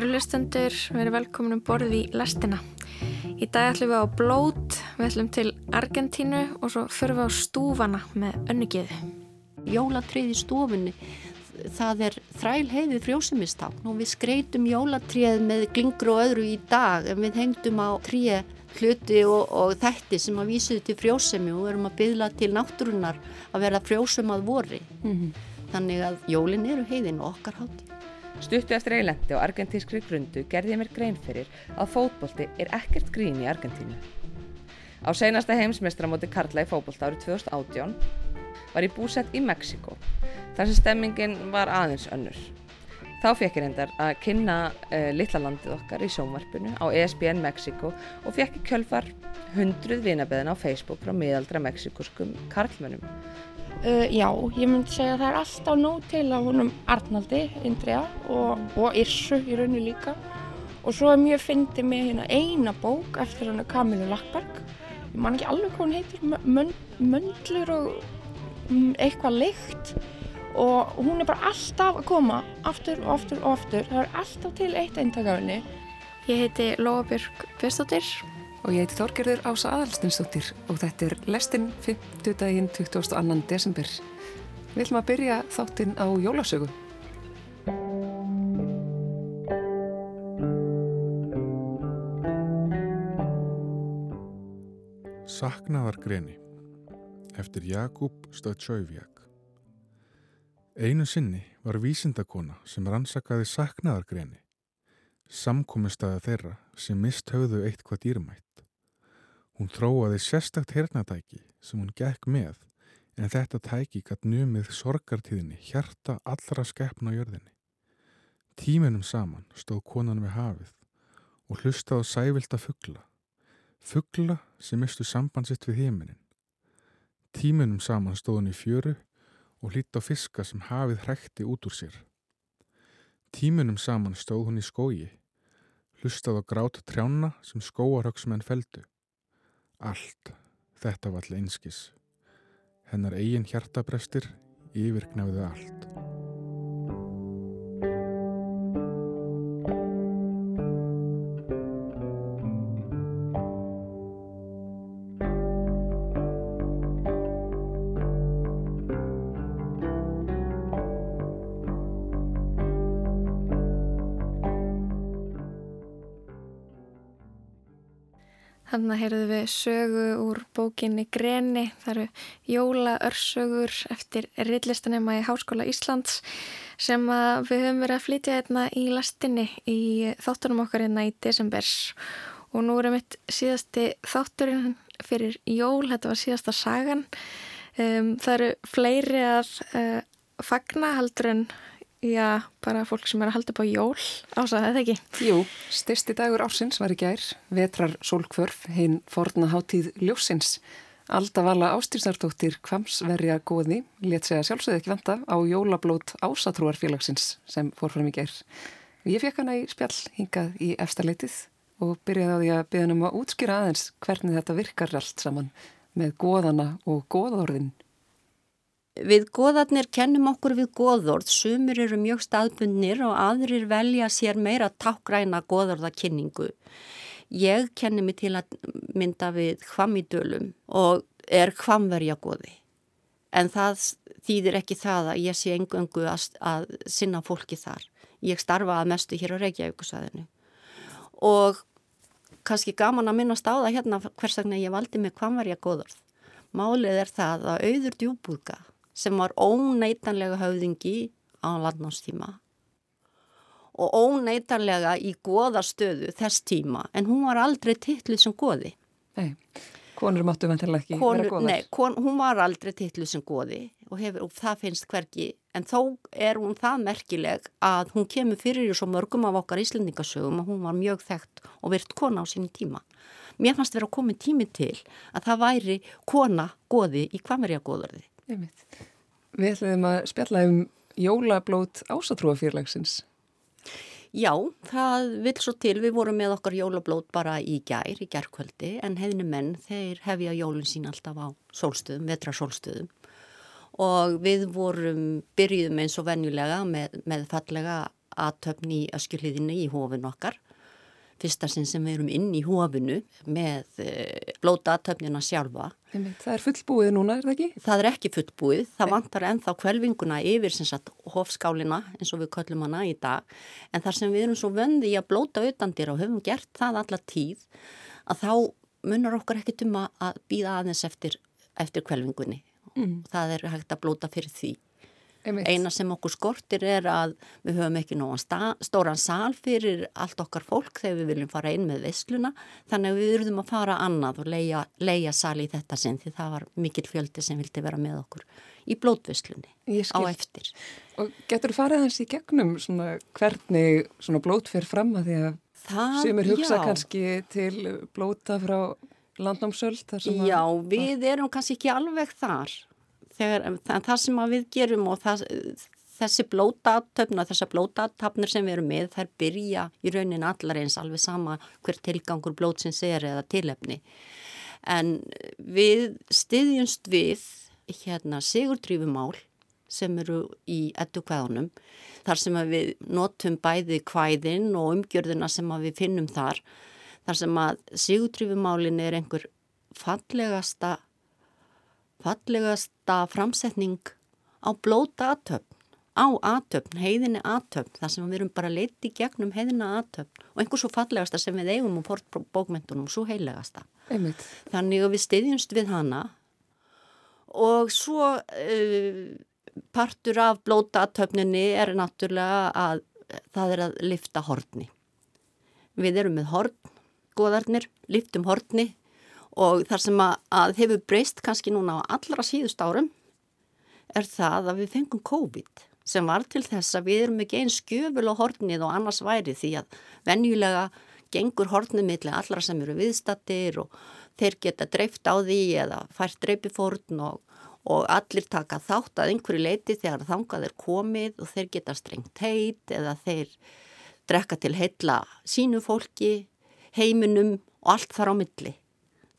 Kæru lustendur, við erum velkomin um borð í lestina. Í dag ætlum við á blót, við ætlum til Argentínu og svo förum við á stúfana með önnugiði. Jólatrið í stofunni, það er þræl heiðið frjósumistákn og við skreitum jólatrið með glingur og öðru í dag en við hengdum á trið hluti og, og þætti sem að vísuðu til frjósemi og erum að byggla til náttúrunar að vera frjósum að vori. Mm -hmm. Þannig að jólin eru heiðin og okkar hátti. Stuttu eftir að ég lendi á argentískri grundu gerði ég mér grein fyrir að fótbolti er ekkert grín í Argentínu. Á seinasta heimsmeistramóti Karla í fótbolta árið 2018 var ég búsett í Mexiko þar sem stemmingin var aðeins önnur. Þá fekk ég reyndar að kynna uh, litla landið okkar í sjónvarpinu á ESPN Mexiko og fekk í kjölfar hundruð vinabeðin á Facebook frá miðaldra mexikoskum karlmönnum Uh, já, ég myndi segja að það er alltaf nóg til af honum Arnaldi, Indriða og, og Irsu í rauninu líka. Og svo er mjög fyndið með hérna eina bók eftir hann Kamilu Lackberg. Ég man ekki alveg hvað hann heitir Möndlur og um, eitthvað leikt og hún er bara alltaf að koma aftur og aftur og aftur. Það er alltaf til eitt eintakafni Ég heiti Lóabjörg Björnstóttir og ég heiti Þorgerður Ása Adalstinsdóttir og þetta er lestinn 50 daginn 22. desember. Við viljum að byrja þáttinn á jólasögu. Saknaðargreni eftir Jakub Stöðsjöfjag Einu sinni var vísindakona sem rannsakaði saknaðargreni samkomistæða þeirra sem mist höfðu eitthvað dýrmætt. Hún þróaði sérstakt hernatæki sem hún gekk með en þetta tæki gatt numið sorgartíðinni hjarta allra skeppna á jörðinni. Tíminum saman stóð konan við hafið og hlustaði sævilda fuggla. Fuggla sem mistu sambandsitt við heiminin. Tíminum saman stóð hún í fjöru og hlýtt á fiska sem hafið hrekti út úr sér. Tíminum saman stóð hún í skógi, hlustaði á grát trjána sem skóarhöksmenn feldu. Allt, þetta var alltaf einskis. Hennar eigin hjartabrestir yfirknáðu allt. Heyrðu við sögu úr bókinni Greni, það eru jólaörsögur eftir rillistanema í Háskóla Íslands sem við höfum verið að flytja hérna í lastinni í þáttunum okkar hérna í desembers og nú erum við síðasti þátturinn fyrir jól, þetta var síðasta sagan. Um, það eru fleiri að uh, fagna heldur en Já, bara fólk sem er að halda upp á jól ásað þetta ekki. Jú, styrsti dagur ársins var í gær, vetrar sólkvörf, hinn forna hátíð ljósins. Alda vala ástýrsnartóttir Kvamsverja góði let segja sjálfsögði ekki venda á jólablót ásatrúarfélagsins sem fór fram í gær. Ég fekk hana í spjall hingað í eftirleitið og byrjaði á því að byrja um að útskýra aðeins hvernig þetta virkar allt saman með góðana og góðorðin. Við goðarnir kennum okkur við goðorð, sumir eru mjög staðbundnir og aðrir velja sér meira tákgræna goðorðakynningu. Ég kenni mig til að mynda við hvamidölum og er hvamverja goði. En það þýðir ekki það að ég sé engöngu að, að sinna fólki þar. Ég starfa að mestu hér á Reykjavíkusæðinu. Og kannski gaman að minnast á það hérna hvers vegna ég valdi með hvamverja goðorð. Málið er það að auður djúbúðga sem var óneitanlega höfðingi á landnámstíma og óneitanlega í goðastöðu þess tíma en hún var aldrei titluð sem goði. Nei, konur máttu vantilega ekki konur, vera goðar. Nei, kon, hún var aldrei titluð sem goði og, hefur, og það finnst hverki en þó er hún það merkileg að hún kemur fyrir í svo mörgum af okkar íslendingasögum og hún var mjög þekkt og virt kona á sín tíma. Mér fannst vera að koma tími til að það væri kona goði í kvamverja goðarði. Einmitt. Við ætlum að spjalla um jólablót ásatrúafýrlagsins. Já, það vil svo til. Við vorum með okkar jólablót bara í gær, í gærkvöldi, en hefðinu menn, þeir hefja jólun sín alltaf á sólstöðum, vetrasólstöðum og við vorum, byrjuðum eins og venjulega með, með fallega aðtöfn í öskjuliðinni í hófin okkar fyrsta sinn sem við erum inn í hófinu með uh, blóta aðtöfnina sjálfa. Það er fullbúið núna, er það ekki? Það er ekki fullbúið. Það vantar ennþá kvelvinguna yfir sagt, hófskálina eins og við köllum hana í dag. En þar sem við erum svo vöndi í að blóta auðandir og höfum gert það alla tíð að þá munar okkar ekkit um að býða aðeins eftir, eftir kvelvingunni. Mm. Það er hægt að blóta fyrir því. Einmitt. Eina sem okkur skortir er að við höfum ekki nógan stóran sál fyrir allt okkar fólk þegar við viljum fara inn með vissluna þannig að við verðum að fara annað og leia, leia sál í þetta sinn því það var mikil fjöldi sem vildi vera með okkur í blótvisslunni á eftir. Og getur þú farið hans í gegnum svona, hvernig svona blót fyrir fram að því að það, sem er hugsað kannski til blóta frá landnámsöld? Já, við erum kannski ekki alveg þar þegar, það, það sem við gerum og það, þessi blótatöfn og þessar blótatafnir sem við erum með þær byrja í raunin allar eins alveg sama hver tilgangur blótsins er eða tilefni. En við styðjumst við hérna sigurdrýfumál sem eru í ettu kvæðunum þar sem við notum bæði kvæðin og umgjörðuna sem við finnum þar þar sem að sigurdrýfumálin er einhver fallegasta fallegasta framsetning á blóta aðtöfn, á aðtöfn, heiðinni aðtöfn, þar sem við erum bara leiti gegnum heiðina aðtöfn og einhvers svo fallegasta sem við eigum og bókmentunum, svo heilegasta. Einmitt. Þannig að við stiðjumst við hana og svo uh, partur af blóta aðtöfninni er náttúrulega að það er að lifta hortni. Við erum með hortn, goðarnir, liftum hortni og þar sem að, að hefur breyst kannski núna á allra síðust árum er það að við fengum COVID sem var til þess að við erum ekki einn skjöful á hornið og annars væri því að venjulega gengur hornið millir allra sem eru viðstattir og þeir geta dreift á því eða fært dreipifórn og, og allir taka þátt að einhverju leiti þegar þangað er komið og þeir geta strengt heit eða þeir drekka til heilla sínu fólki, heiminum og allt þar á milli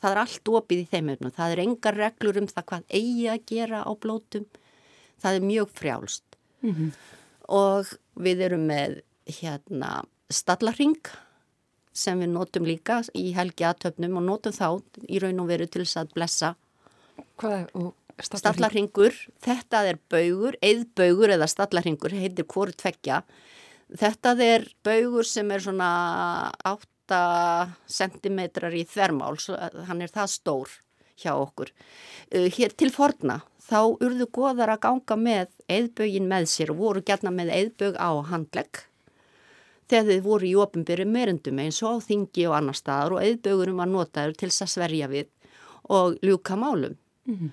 það er allt opið í þeim öfnum, það er engar reglur um það hvað eigi að gera á blótum, það er mjög frjálst. Mm -hmm. og við erum með hérna stallarring sem við notum líka í helgi aðtöfnum og notum þá í raun og veru til þess að blessa. Stallarringur, þetta er baugur, eðbaugur eða stallarringur, heitir hvort tveggja. Þetta er baugur sem er svona átt 8 cm í þvermál, hann er það stór hjá okkur. Uh, hér til forna þá urðu goðar að ganga með eðbögin með sér og voru gætna með eðbög á handlegg þegar þið voru í ofinbyrju meirendum eins og á þingi og annar staðar og eðbögurum var notaður til þess að sverja við og ljúka málum. Mm -hmm.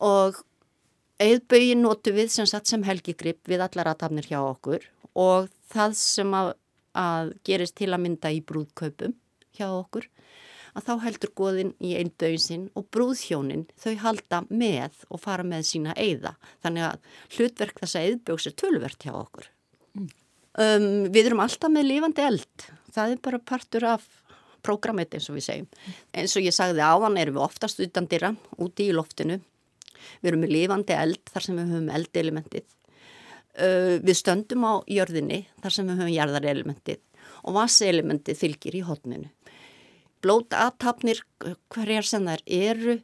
Og eðbögin notu við sem sem helgigripp við allar aðtafnir hjá okkur og það sem að að gerist til að mynda í brúðkaupum hjá okkur að þá heldur goðin í einn dögnsinn og brúðhjónin þau halda með og fara með sína eiða. Þannig að hlutverk þessa eiðbjóks er tölvert hjá okkur. Mm. Um, við erum alltaf með lifandi eld. Það er bara partur af prógrammet eins og við segjum. Eins og ég sagði áðan erum við oftast utandira úti í loftinu. Við erum með lifandi eld þar sem við höfum eldelementið. Uh, við stöndum á jörðinni þar sem við höfum jarðarelementið og vasselementið fylgir í hotninu. Blótaatapnir hverjar sem þær eru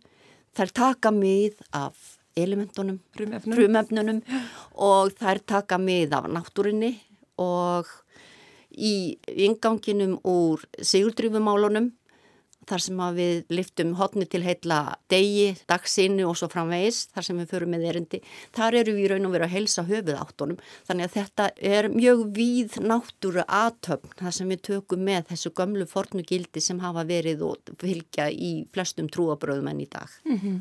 þær taka mið af elementunum, frumefnunum og þær taka mið af náttúrinni og í inganginum úr sigurdrýfumálunum þar sem við liftum hotni til heitla degi, dagsinu og svo framvegis þar sem við förum með erindi. Þar eru við í raun og veru að helsa höfuð áttunum þannig að þetta er mjög víð náttúru aðtöfn þar sem við tökum með þessu gömlu fornugildi sem hafa verið og fylgja í flestum trúabröðum enn í dag. Mm -hmm.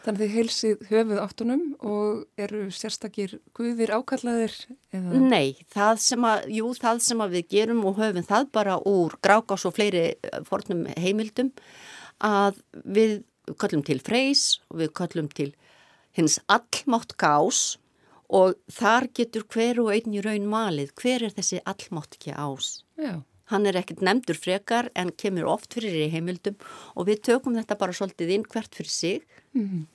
Þannig að þið heilsið höfuð áttunum og eru sérstakir guðir ákallaðir? Eða? Nei, það sem, að, jú, það sem við gerum og höfum það bara úr grákás og fleiri eh, fornum heimildum að við kallum til freys og við kallum til hins allmátt gás og þar getur hver og einn í raun malið hver er þessi allmátt ekki ás. Já. Hann er ekkert nefndur frekar en kemur oft fyrir í heimildum og við tökum þetta bara svolítið inn hvert fyrir sig. Mm -hmm.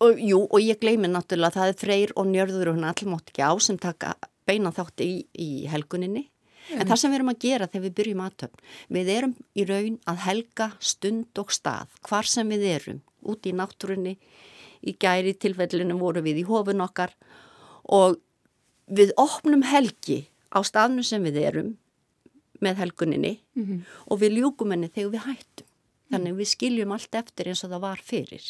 og, jú, og ég gleymi náttúrulega að það er freyr og njörður og hann allmátt ekki á sem taka beina þátti í, í helguninni. En það sem við erum að gera þegar við byrjum aðtöfn við erum í raun að helga stund og stað hvar sem við erum út í náttúrunni. Í gæri tilfellinu voru við í hofun okkar og við opnum helgi á staðnum sem við erum með helguninni og við ljúkum henni þegar við hættum. Þannig við skiljum allt eftir eins og það var fyrir.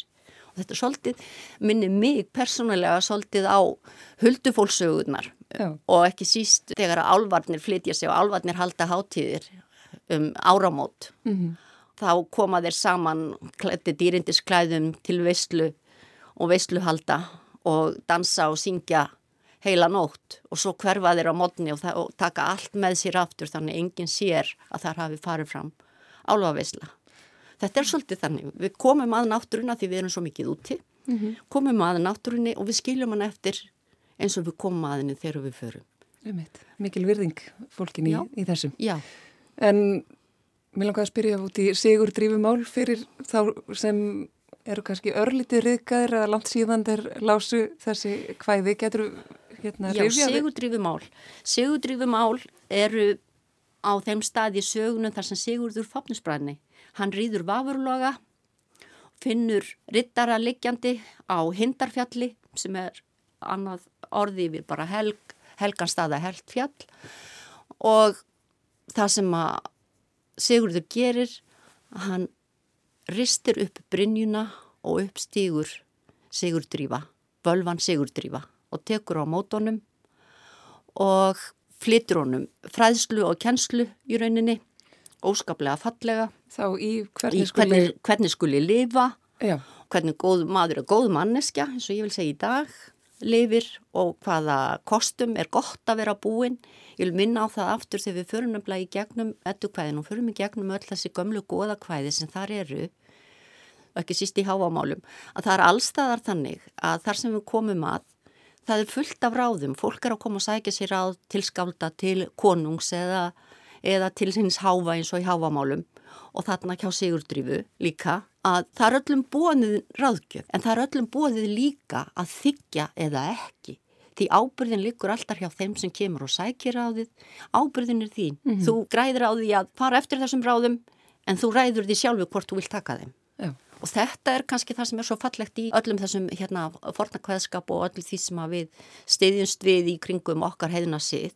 Og þetta er svolítið, minni mig persónulega svolítið á huldufólksögurnar. Já. og ekki síst þegar álvarnir flytja sig og álvarnir halda hátíðir um áramót. Þá koma þeir saman klætti dýrindisklæðum til veislu og veisluhalda og dansa og syngja heila nótt og svo hverfa þeir á mótni og, og taka allt með sér aftur þannig enginn sér að þar hafi farið fram álfaveisla. Þetta er svolítið þannig, við komum að náttúruna því við erum svo mikið úti, komum að náttúrunni og við skiljum hann eftir eins og við komum að henni þegar við förum. Einmitt. Mikil virðing fólkin í, í þessum. Já, En mér langaði að spyrja út í sigur drífumál fyrir þá sem eru kannski örlítið riðgæðir eða langt síðan þeir lásu þessi kvæði. Getur hérna Já, sigurdrífumál. Sigurdrífumál eru á þeim staði sögunum þar sem Sigurður Fafnusbræni. Hann rýður vafurloga, finnur rittara liggjandi á Hindarfjalli sem er annað orði við bara helg, helganstaða heldfjall og það sem að Sigurður gerir, hann ristir upp brynjuna og uppstígur Sigurdrífa, bölvan Sigurdrífa og tekur á mótonum og flytur honum fræðslu og kennslu í rauninni, óskaplega fallega, Þá í í hvernig skuli... hvernig, hvernig skuli lifa, Já, hvernig góð maður er góð manneskja, eins og ég vil segja í dag, lifir og hvaða kostum er gott að vera búin. Ég vil minna á það aftur þegar við förum nefnilega í gegnum eddukvæðin og förum í gegnum öll þessi gömlu góðakvæði sem þar eru, ekki síst í háamálum, að það er allstaðar þannig að þar sem við komum að, það er fullt af ráðum. Fólk er að koma og sækja sér ráð til skálda, til konungs eða, eða til hins háfa eins og í háamálum og þarna hjá Sigurdrífu líka að það er öllum bóðið ráðgjöf en það er öllum bóðið líka að þykja eða ekki. Því ábyrðin liggur alltaf hjá þeim sem kemur og sækir ráðið. Ábyrðin er þín. Þú græðir á því að fara eftir þessum ráðum en þú ræður því sjálfu hvort þú vilt taka þeim. já, Og þetta er kannski það sem er svo fallegt í öllum þessum hérna fornakveðskap og öllum því sem við stiðjumst við í kringum okkar heiðna sið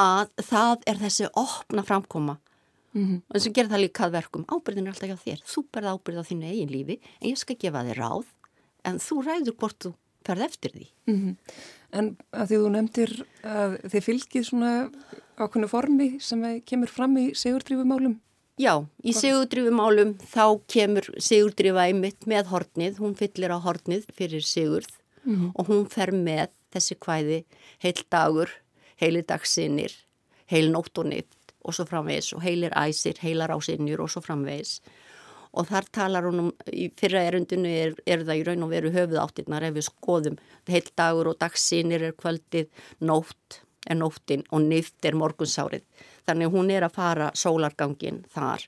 að það er þessi opna framkoma. Og þess að gera það líka að verkum. Ábyrðin er alltaf hjá þér, þú berð ábyrð á þínu eigin lífi en ég skal gefa þér ráð en þú ræður hvort þú ferð eftir því. En að því þú nefndir að þið fylgið svona ákveðnu formi sem kemur fram í sigur drífumálum. Já, í sigurdrifumálum þá kemur sigurdrifa einmitt með hornið, hún fyllir á hornið fyrir sigurð og hún fer með þessi kvæði heil dagur, heili dagsinnir, heil nótt og nift og svo framvegis og heilir æsir, heilar ásinnir og svo framvegis. Og þar talar hún um, í fyrra erundinu er, er það í raun og veru höfuð áttirnar ef við skoðum heil dagur og dagsinnir er kvöldið, nótt er nóttin og nift er morgunsárið. Þannig hún er að fara sólargangin þar.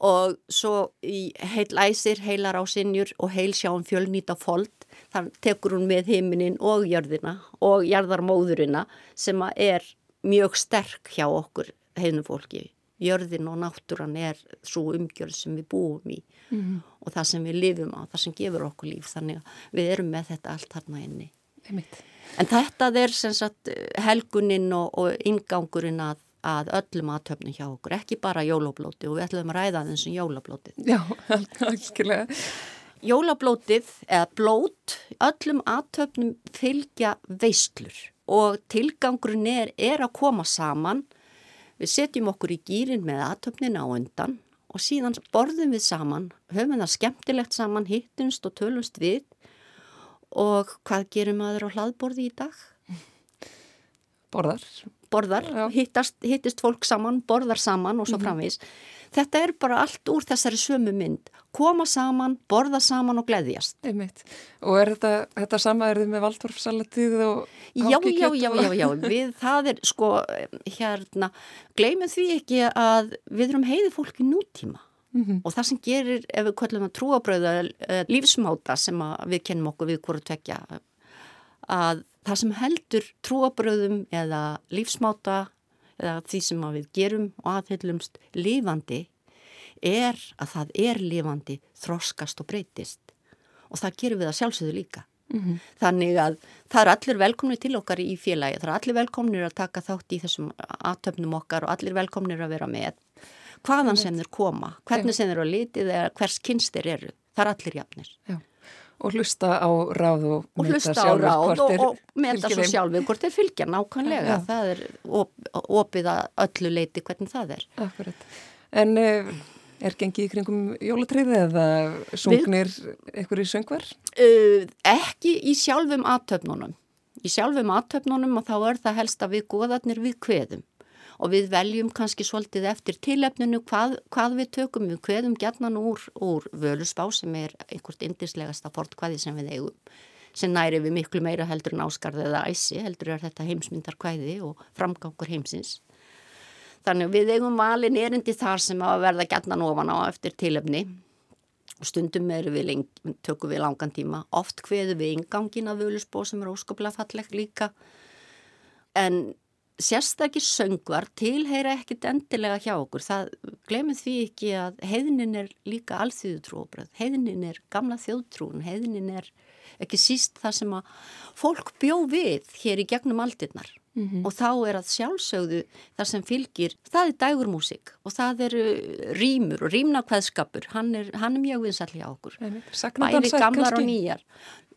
Og svo í heil æsir, heilar á sinjur og heil sjáum fjölnýta fold, þar tekur hún með heiminin og jörðina og jarðarmóðurina sem er mjög sterk hjá okkur heimnum fólki. Jörðin og náttúran er svo umgjörð sem við búum í og það sem við lifum á, það sem gefur okkur líf. Þannig að við erum með þetta allt þarna inni. Einmitt. En þetta er sem sagt helguninn og, og ingangurinn að, að öllum aðtöfnum hjá okkur, ekki bara jólablóti og við ætlum að ræða þess um jólablótið. Já, algjörlega. Jólablótið eða blót, öllum aðtöfnum fylgja veislur og tilgangurinn er, er að koma saman. Við setjum okkur í gýrin með aðtöfnina á undan og síðan borðum við saman, höfum það skemmtilegt saman, hittumst og tölumst við og hvað gerum maður á hlaðborði í dag? Borðar. Borðar, Já. hittast, hittist fólk saman, borðar saman og svo framvís. Þetta er bara allt úr þessari sömu mynd. Koma saman, borða saman og gleðjast. Einmitt. Og er þetta, þetta sama er þið með valdvorfsalatið og Já, já, já, og- já, já, við, það er sko, hérna, gleymum því ekki að við erum heiði fólk í nútíma. Og það sem gerir, ef við kvöllum að trúabröða lífsmáta sem að við kennum okkur við hvort tvekja, að það sem heldur trúabröðum eða lífsmáta eða því sem við gerum og aðhyllumst lifandi er að það er lifandi þroskast og breytist og það gerum við að sjálfsögðu líka. Mm -hmm. Þannig að það er allir velkomni til okkar í félagi, það er allir velkomnir að taka þátt í þessum aðtöfnum okkar og allir velkomnir að vera með hvaðan sem þeir koma, hvernig sem þeir eru að litið eða hvers kynst þeir eru, það er allir jafnir. Já. Og hlusta á ráð og, og meta sjálfur hvort og, og meta svo sjálfur hvort þeir fylgja nákvæmlega. Ja. Það er op, opið að öllu leiti hvernig það er. Akkurat. En uh, er gengið í kringum jólatriði eða sungnir einhverju söngvar? Uh, ekki í sjálfum aðtöfnunum. Í sjálfum aðtöfnunum og þá er það helst að við goðarnir við kveðum og við veljum kannski svolítið eftir tilefninu hvað, hvað við tökum. Við kveðum gætnan úr, úr völusbá sem er einhvert indislegasta fortkvæði sem við eigum sem næri við miklu meira heldur en áskarði eða æsi heldur er þetta heimsmyndarkvæði og framgangur heimsins. Þannig við eigum valin erindi þar sem að verða gætnan ofan á eftir tilefni og stundum við lengi, tökum við langan tíma. Oft hveðu við ingangin af völusbó sem er óskaplega falleg líka en sérstakir söngvar tilheyra ekkit endilega hjá okkur. Það glemir því ekki að heiðnin er líka alþjóðutrúobröð. Heiðnin er gamla þjóðtrún, heiðnin er ekki síst það sem að fólk bjó við hér í gegnum aldirnar. Mm -hmm. og þá er að sjálfsögðu þar sem fylgir, það er dægurmúsik og það eru rýmur og rýmnakvæðskapur, hann er, hann er mjög vinsall hjá okkur, bæði gamlar og nýjar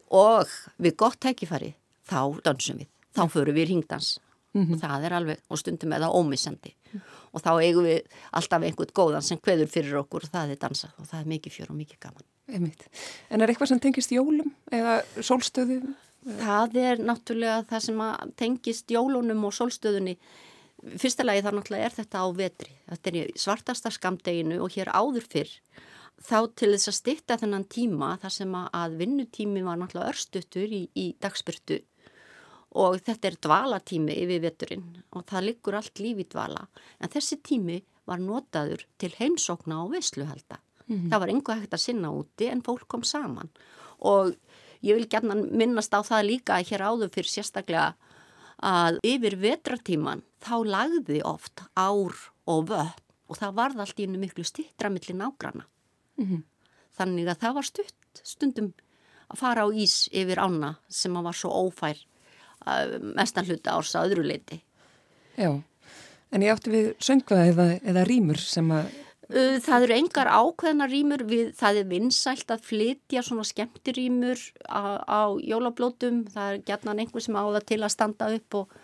og við gott tækifari, þá dansum við þá förum við ringdans mm -hmm. og það er alveg, og stundum er það ómissandi mm -hmm. og þá eigum við alltaf einhvern góðan sem hveður fyrir okkur og það er dansa og það er mikið fjör og mikið gaman Einmitt. En er eitthvað sem tengist jólum eða sólstöðu? Það er náttúrulega það sem tengist jólunum og sólstöðunni fyrsta lagi þar náttúrulega er þetta á vetri þetta er svartasta skamdeginu og hér áður fyrr þá til þess að stitta þennan tíma þar sem að vinnutími var náttúrulega örstuttur í, í dagspyrtu og þetta er dvalatími yfir veturinn og það liggur allt líf í dvala en þessi tími var notaður til heimsókna og veisluhalda mm -hmm. það var einhver hægt að sinna úti en fólk kom saman og ég vil gætna minnast á það líka hér áður fyrir sérstaklega að yfir vetratíman þá lagði oft ár og vöpp og það varð allt í einu miklu stittra millir nágrana mm -hmm. þannig að það var stutt stundum að fara á ís yfir ána sem að var svo ófær mestan hluta árs að öðru leiti. Já, en ég átti við söngvað eða, eða rýmur sem að... Það eru engar ákveðna rýmur, við, það er vinsælt að flytja svona skemmtirýmur á, á jólablótum, það er gætnan einhver sem áða til að standa upp og,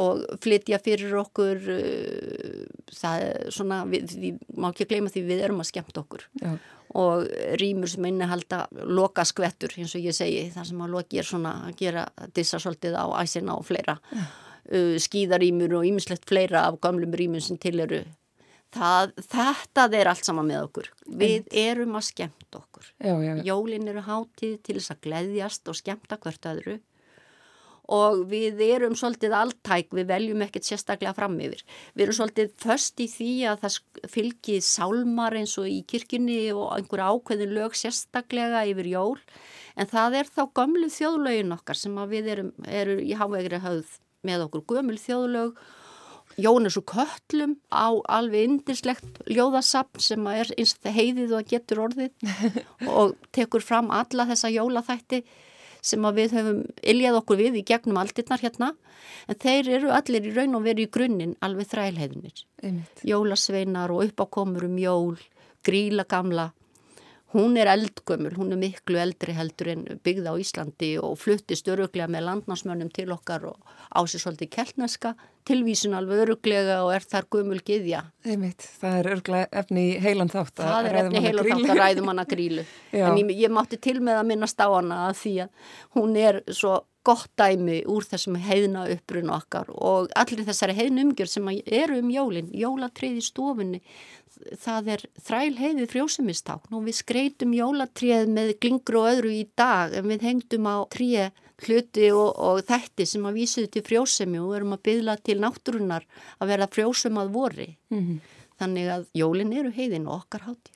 og flytja fyrir okkur, það er svona, við, við má ekki gleyma því við erum að skemmta okkur. Já og rýmur sem innihalda loka skvettur eins og ég segi þar sem að loki er svona að gera dissa svolítið á æsina og fleira. Ja. uh, skíðarýmur og ýmislegt fleira af gamlum rýmur sem til eru. Það, þetta er allt sama með okkur. Við erum að skemta okkur. Já, já. jólin eru hátíð til þess að gleðjast og skemta hvert öðru og við erum svolítið alltæk, við veljum ekkert sérstaklega fram yfir. Við erum svolítið först í því að það fylgir sálmar eins og í kirkjunni og einhver ákveðin lög sérstaklega yfir jól. En það er þá gömlu þjóðlögin okkar sem við erum, erum í hávegri höfð með okkur. Gömul þjóðlög Jónas og Köllum á alveg indislegt ljóðasapp sem er eins og heiðið og getur orðið og tekur fram alla þessa jólaþætti sem við höfum iljað okkur við í gegnum aldirnar hérna en þeir eru allir í raun og veru í grunninn alveg þrælheðunir. Jólasveinar og uppákomur um jól, gríla gamla. Hún er eldgömmul, hún er miklu eldri heldur en byggða á Íslandi og fluttist öruglega með landnámsmönnum til okkar og ásið svolítið keltneska tilvísun alveg öruglega og er þar gömul giðja. Það er öruglega efni í heilan þátt að ræðum hana grílu. Það er efni heilan þátt að ræðum hana grílu. en ég, ég mátti til með að minnast á hana að því að hún er svo gott dæmi úr þessum heiðna upprun okkar og allir þessari heiðn umgjör sem eru um jólinn, jólatrið í stofunni, það er þræl heiði frjósumistákn og við skreitum jólatrið með glingur og öðru í dag en við hengdum á trið hluti og, og þætti sem að vísuðu til frjósemi og erum að byðla til náttúrunar að vera frjósum að vori. Mm -hmm. Þannig að jólin eru heiðin og okkar háti.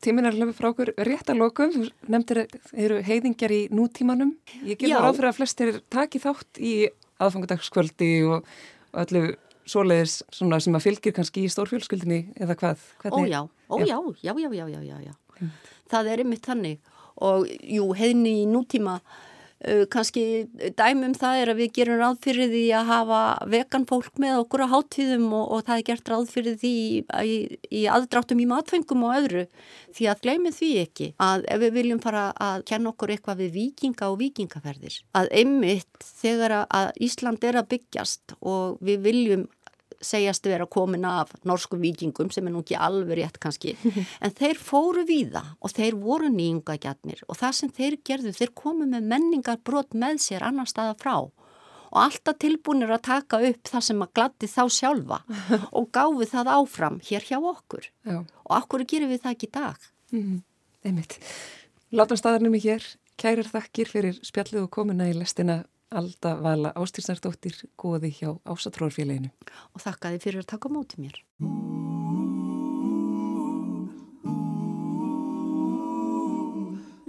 Tímin er löfum frá okkur rétt að lokum. Þú nefndir eru heiðingjar í nútímanum. Ég ger það ráð fyrir að flestir taki þátt í aðfangudagskvöldi og öllu svoleiðis sem að fylgir kannski í stórfjölskyldinni eða hvað? Hvernig? Ó já, já, já, já, já, já, já. Það er yfir þannig og jú, heiðni í nútíma Uh, kannski dæmum það er að við gerum ráð fyrir því að hafa vegan fólk með okkur á háttíðum og, og það er gert ráð fyrir því í, í aðdráttum í matfengum og öðru. Því að gleymið því ekki að ef við viljum fara að kenna okkur eitthvað við vikinga og vikingaferðir að einmitt þegar að Ísland er að byggjast og við viljum segjast vera komin af norskum vikingum sem er nú ekki alveg rétt kannski en þeir fóru víða og þeir voru nýjungagjarnir og það sem þeir gerðu þeir komu með menningar brot með sér annar staða frá og alltaf tilbúinir að taka upp það sem að gladdi þá sjálfa og gáfi það áfram hér hjá okkur Já. og okkur gerum við það ekki í dag mm. Einmitt Látum staðarnum í hér, kærir þakkir fyrir spjallið og komuna í lestina Alda Vala Ástýrsnardóttir góði hjá Ásatróðarfélaginu. Og þakkaði fyrir að taka móti mér.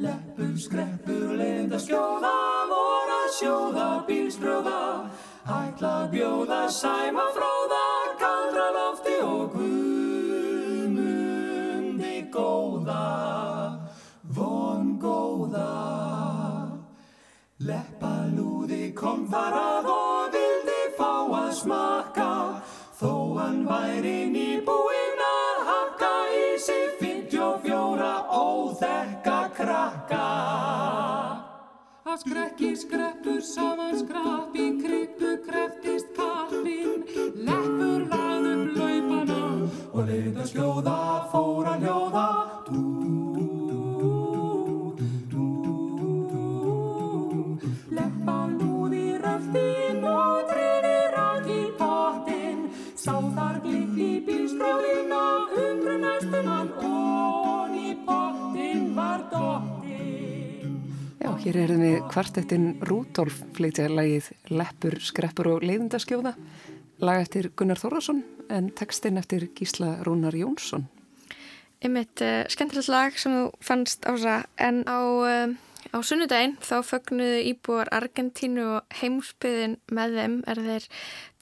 Leppur, skreppur, leinda skjóða, voru að sjóða, bílskröða, hækla bjóða, sæma fróða, kom þar að og vildi fá að smaka Þó hann væri nýbúinn að hakka í sig fint og fjóra óþekka krakka. Að skrekki skreppur saman skrapp í kryppu kreftist kappinn Leppur lagðu blöipana og leiða skjóða fóra hljóða Hér erum við kvartettinn Rúdolf flytja lagið Leppur, skreppur og leiðindaskjóða. Lag eftir Gunnar Þórðarsson en textinn eftir Gísla Rúnar Jónsson. Einmitt uh, skemmtilegt lag sem þú fannst ása en á, uh, á sunnudaginn þá fögnuðu íbúar Argentínu og heimsbyðin með þeim. Er þeir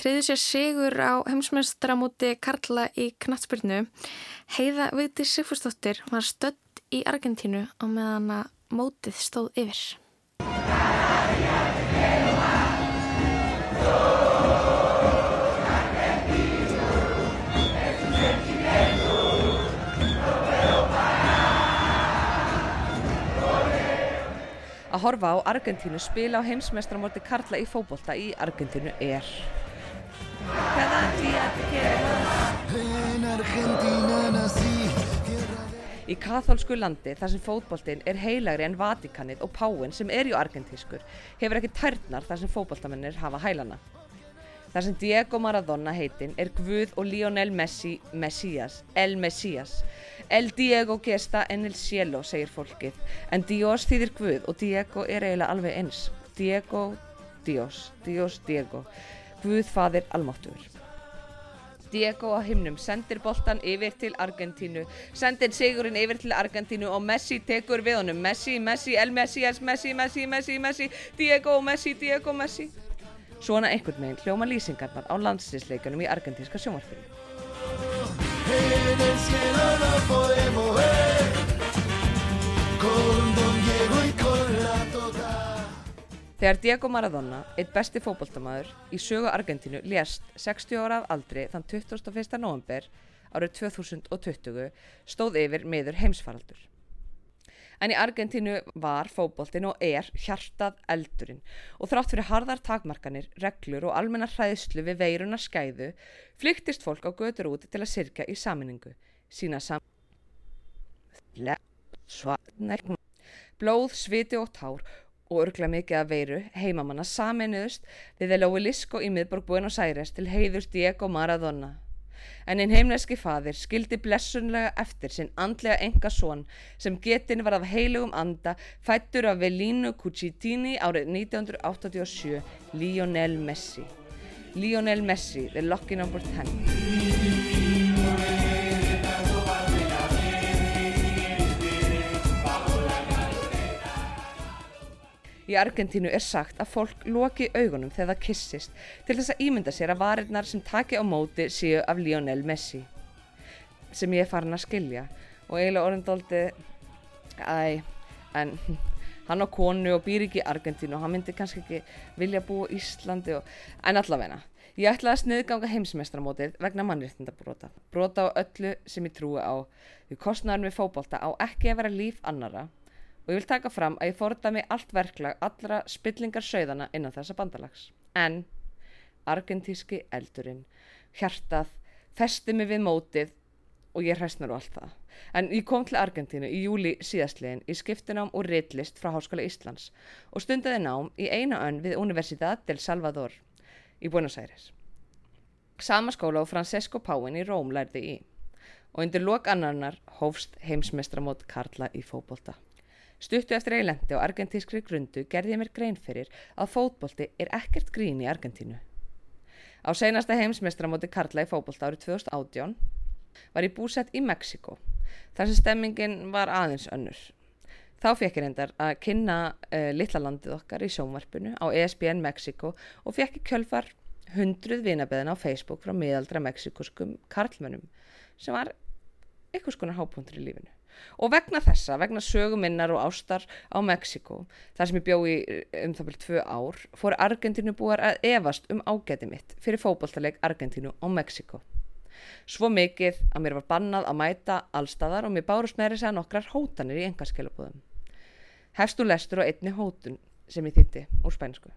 treyðu sér sigur á heimsmestramóti Karla í Knatsbyrnu Heiða Viti Sigfúrsdóttir var stödd í Argentínu á meðan að mótið stóð yfir. Að horfa á Argentínu spila á heimsmeistramorti Karla í fókbólta í Argentínu er Í katholsku landi þar sem fótboltinn er heilagri en Vatikanið og Páinn sem er ju argentískur hefur ekki tærnar þar sem fótboltamennir hafa hælana. Þar sem Diego Maradona heitinn er Guð og Lionel Messi Messias, El Messias. El Diego gesta en el cielo segir fólkið en Dios þýðir Guð og Diego er eiginlega alveg eins. Diego, Dios, Dios, Diego. Guð fadir almáttuður. Diego á himnum sendir boltan yfir til Argentínu. Sendir sigurinn yfir til Argentínu og Messi tekur við honum. Messi, Messi, El Messias, Messi, Messi, Messi, Messi. Diego, Messi, Diego, Messi. Svona einhvern veginn hljóma lýsingarnar á landsinsleikunum í argentínska sjónvarpinu. El cielo no podemos ver. Con Þegar Diego Maradona, eitt besti fókbóltamaður í sögu Argentínu, lést 60 ára af aldri þann 21. november árið 2020 stóð yfir meður heimsfaraldur. En í Argentínu var fókbóltin og er hjartað eldurinn og þrátt fyrir harðar takmarkanir, reglur og almennar hræðslu við veiruna skæðu flyktist fólk á götur út til að sirka í saminningu, sína sam... Blóð, sviti og tár og örgla mikið að veiru heimamanna saminuðust við þeir lói Lisko í miðborg Buenos Aires til heiðurs Diego Maradona. En einn heimneski fadir skildi blessunlega eftir sinn andlega enga són sem getin var af heilugum anda fættur af Velino Cucitini árið 1987, Lionel Messi. Lionel Messi, the lucky number 10. Í Argentínu er sagt að fólk loki augunum þegar það kissist til þess að ímynda sér að varirnar sem taki á móti séu af Lionel Messi sem ég er farin að skilja og eiginlega orðindóldi æ, en hann á konu og býr ekki í Argentínu og hann myndi kannski ekki vilja búa í Íslandi og, en allavegna Ég ætlaði að sniðganga heimsmeistramótið vegna mannréttindabróta. Bróta á öllu sem ég trúi á. Því kostnæðan við fókbólta á ekki að vera líf annara og ég vil taka fram að ég fórta mig allt verklag allra spillingar sögðana innan þessa bandalags. En argentíski eldurinn, hjartað, festi mig við mótið og ég hræstnar á allt það. En ég kom til Argentínu í júli síðastlegin í skiptunám og reitlist frá Háskóla Íslands og stundiði nám í eina önn við Universidad del Salvador í Buenos Aires. Sama skóla og Francesco Páin í Róm lærði í og undir lok annarnar hófst heimsmestramót Karla í fókbólta. Stuttu eftir eilendi á argentískri grundu gerði ég mér grein fyrir að fótbolti er ekkert grín í Argentínu. Á seinasta heimsmeistramóti Karla í fótbolta árið 2018 var ég búsett í Mexiko þar sem stemmingin var aðeins önnur. Þá fekk ég reyndar að kynna uh, litla landið okkar í sjónvarpinu á ESPN Mexiko og fekk ég kjölfar hundruð vinabeðina á Facebook frá miðaldra mexikoskum karlmönnum sem var eitthvað skonar hápuntur í lífinu og vegna þessa, vegna söguminnar og ástar á Mexiko þar sem ég bjó í um það byrjum tvö ár fór Argentínu búar að evast um ágæti mitt fyrir fókbaltaleg Argentínu og Mexiko svo mikið að mér var bannað að mæta allstaðar og mér bárust meiri segja nokkrar hótanir í engaskilabúðum hefstu lestur og einni hótun sem ég þýtti úr spænsku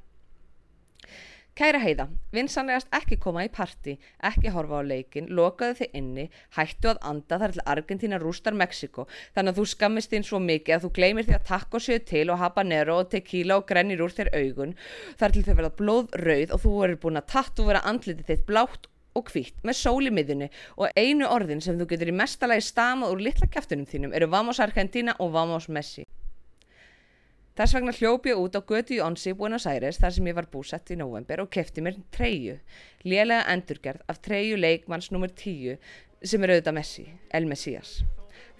Kæra heiða, vinsanlegast ekki koma í parti, ekki horfa á leikin, lokaðu þið inni, hættu að anda þar til Argentina rústar Mexiko, þannig að þú skammist þín svo mikið að þú gleymir því að takko séu til og habanero og tequila og grennir úr þér augun, þar til þau verða blóðrauð og þú verður búin að tattu vera andlitið þitt blátt og hvitt með sól í miðunni og einu orðin sem þú getur í mestalagi stamað úr litla kæftunum þínum eru Vamos Argentina og Vamos Messi. Þess vegna hljópi ég út á götu í Onsi Buenos Aires þar sem ég var búsett í november og kefti mér treyju, lélega endurgerð af treyju leikmanns nr. 10 sem er auðvitað Messi, El Messias.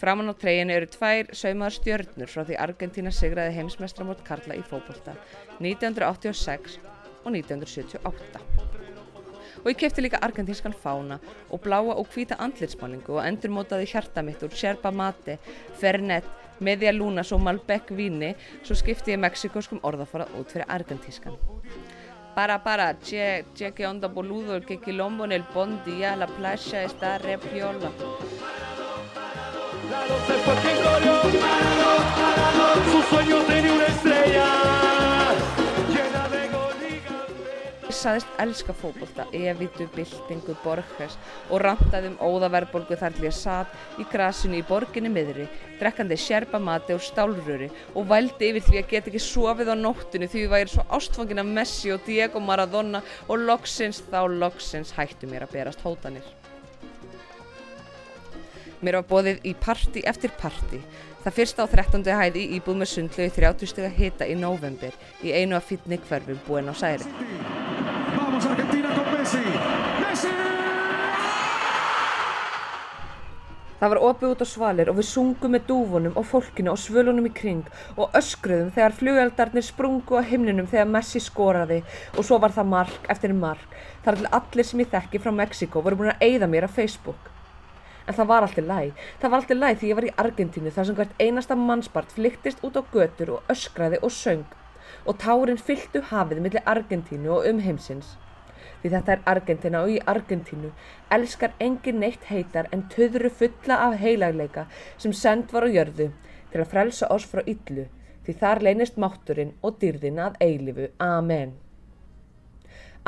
Framan á treyjinu eru tvær saumaðar stjörnur frá því Argentina sigraði heimsmestramót Karla í fókbólta 1986 og 1978. Og ég kefti líka argentískan fána og bláa og hvíta andlitsmálingu og endurmótaði hjarta mitt úr Sherpa Mate, Fernet, Media Lunas og Malbec víni svo skipti ég mexikoskum orðafara út fyrir argentískan. Para, para, che, che, que onda boludo, que quilombo en el bon día, la playa está re piola. Su sueño tenía una estrella saðist elska fókbólta, evitu, byltingu, borghers og rantaði um óðaverbolgu þar til ég satt í grasinu í borginni miðri, drekkandi sjerpa mati og stálröri og vældi yfir því að geta ekki sofið á nóttinu því við væri svo ástfangin af Messi og Diego Maradona og loksins þá loksins hættu mér að berast hótanir. Mér var bóðið í parti eftir parti. Það fyrsta á 13. hæði íbúð með sundlu í 30 steg að hita í november í einu af fítni hverfum búin á særi. Það var opið út á svalir og við sungum með dúfunum og fólkinu og svölunum í kring og öskruðum þegar flugeldarnir sprungu á himninum þegar Messi skoraði og svo var það mark eftir mark þar til allir sem ég þekki frá Mexiko voru búin að eyða mér á Facebook. En það var alltaf læg. Það var alltaf læg því ég var í Argentínu þar sem hvert einasta mannspart flyktist út á götur og öskraði og söng og tárin fylltu hafið millir Argentínu og umheimsins. Því þetta er Argentina og í Argentínu elskar engin neitt heitar en töðru fulla af heilagleika sem send var á jörðu til að frelsa oss frá yllu því þar leynist mátturinn og dyrðin að eilifu. Amen.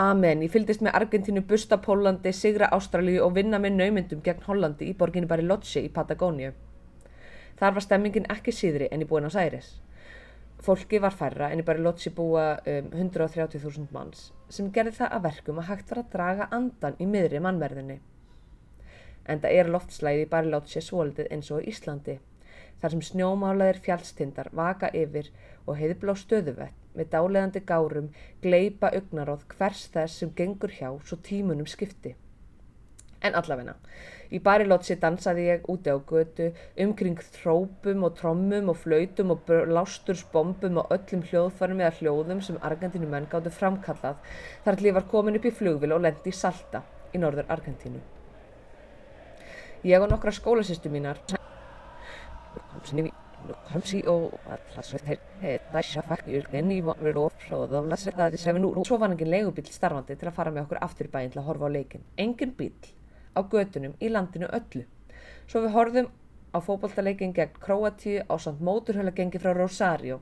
Amen. Ég fylgdist með Argentínu, busta Pólandi, sigra Ástralíu og vinna með naumyndum gegn Hollandi í borginni Bariloche í Patagóniu. Þar var stemmingin ekki síðri en í Buenos Aires. Fólki var færra en í Bariloche búa um, 130.000 manns sem gerði það að verkum að hægt var að draga andan í miðri mannverðinni. En það er loftslæði í Bariloche svolítið eins og í Íslandi, þar sem snjómálaðir fjallstindar vaka yfir og heiðblá stöðuvett með dáleðandi gárum gleipa augnaróð hvers þess sem gengur hjá svo tímunum skipti. En allavegna, í Barilotsi dansaði ég úti á götu, umkring þrópum og trommum og flautum og lástursbombum og öllum hljóðfarum eða hljóðum sem Argentínu menn gáttu framkallað þar til ég var komin upp í flugvil og lendi í Salta í norður Argentínu. Ég og nokkra skólasýstu mínar Svo var engin leigubíl starfandi til að fara með okkur aftur í bæinn til að horfa á leikin. Engin bíl á götunum í landinu öllu. Svo við horfum á fókbaltaleikin gegn Kroatíu á samt móturhöla gengi frá Rosario,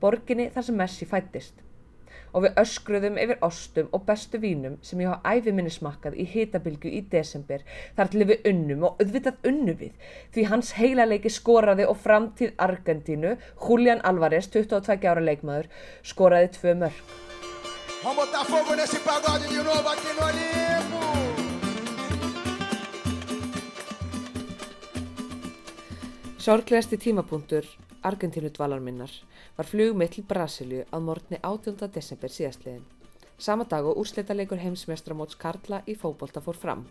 borginni þar sem Messi fættist og við öskruðum yfir ostum og bestu vínum sem ég hafa æfi minni smakkað í hitabilgu í desember þar til við unnum og auðvitað unnum við því hans heilaleiki skoraði og framtíð Argentínu, Julián Álvarez, 22 ára leikmaður, skoraði tvö mörg. Sorglegasti tímapunktur Argentínu dvalar minnar var flugmið til Brasilju að morgni 18. desember síðastliðin. Sama dag og úrslitaleikur heimsmestramóts Karla í fókbólta fór fram.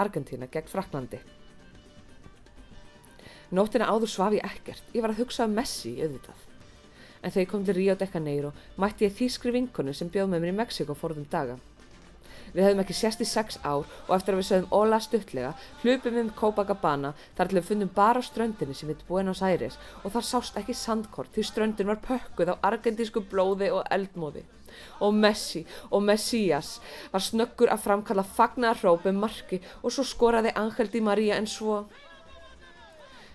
Argentína gegn Fraklandi. Nóttina áður svaf ég ekkert. Ég var að hugsa um Messi auðvitað. En þegar ég kom til Rio de Janeiro mætti ég þýskri vinkonu sem bjóð með mér í Mexiko forðum daga. Við hefðum ekki sérst í sex ár og eftir að við sögum óla stuttlega hlupum við um Copacabana þar til við fundum bara ströndinni sem við búin á Særis og þar sást ekki sandkort því ströndin var pökkuð á argentísku blóði og eldmóði. Og Messi og Messias var snöggur að framkalla fagnarróp um marki og svo skoraði Angel Di Maria en svo...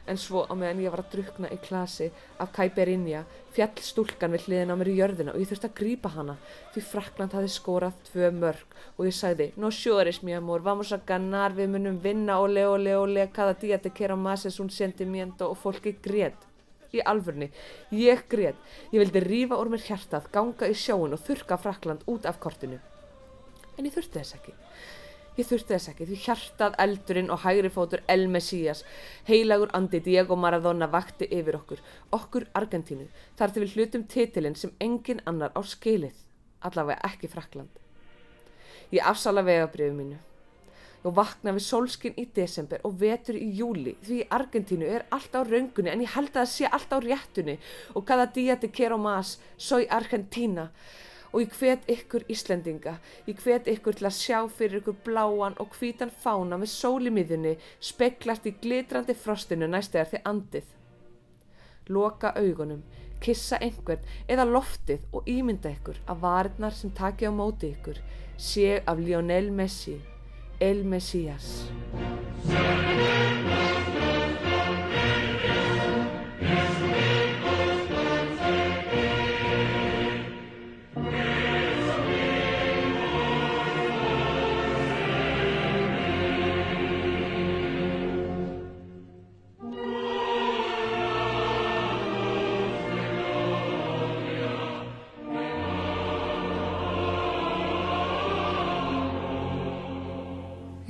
En svo á meðan ég var að drukna í klasi af Caipirinha fjall stúlkan við hliðin á mér í jörðina og ég þurfti að grípa hana því Frakland hafi skórað tvö mörg og ég sagði No llores mi amor, vamos a ganar, við munum vinna ole ole ole, cada día te quiero más es un sentimiento og fólki grét. Í alvörni, ég grét. Ég vildi rífa úr mér hjartað, ganga í sjóin og þurka Frakland út af kortinu. En ég þurfti þess ekki. Ég þurfti þess ekki því hjartað, eldurinn og hægri fótur El Messias, heilagur andi Diego Maradona vakti yfir okkur, okkur Argentínu, þar til við hlutum titilinn sem engin annar á skilið, allavega ekki Frakland. Ég afsala vegabriðu mínu. Og vakna við sólskinn í desember og vetur í júli því í Argentínu er allt á raungunni en ég held að það sé allt á réttunni. Og cada dia te quiero más, soy Argentina og ég hvet ykkur Íslendinga, ég hvet ykkur til að sjá fyrir ykkur bláan og hvítan fána með sól í miðunni speklast í glitrandi frostinu næstegar þið andið. Loka augunum, kissa einhvern eða loftið og ímynda ykkur að varirnar sem taki á móti ykkur sé af Lionel Messi, El Messias.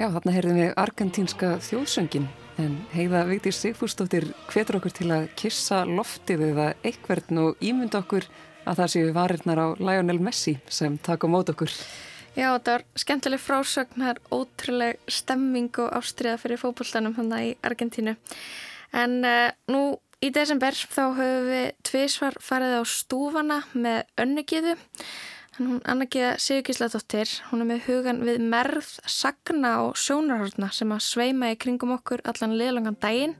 Já, þarna heyrðum við argentínska þjóðsöngin en heiða Vigdís Sigfúrsdóttir hvetur okkur til að kissa loftið eða eitthvern og ímynda okkur að það séu varirnar á Lionel Messi sem taka mót okkur. Já, þetta var skemmtileg frásögn, það er ótrúleg stemming og ástriða fyrir fókbóltanum hann í Argentínu. En uh, nú í desember þá höfum við tvísvar farið á stúfana með önnugiðu Hún Anna-Gíða Sigurkísladóttir, hún er með hugan við merð, sagna og sjónarhörna sem að sveima í kringum okkur allan liðlangan daginn.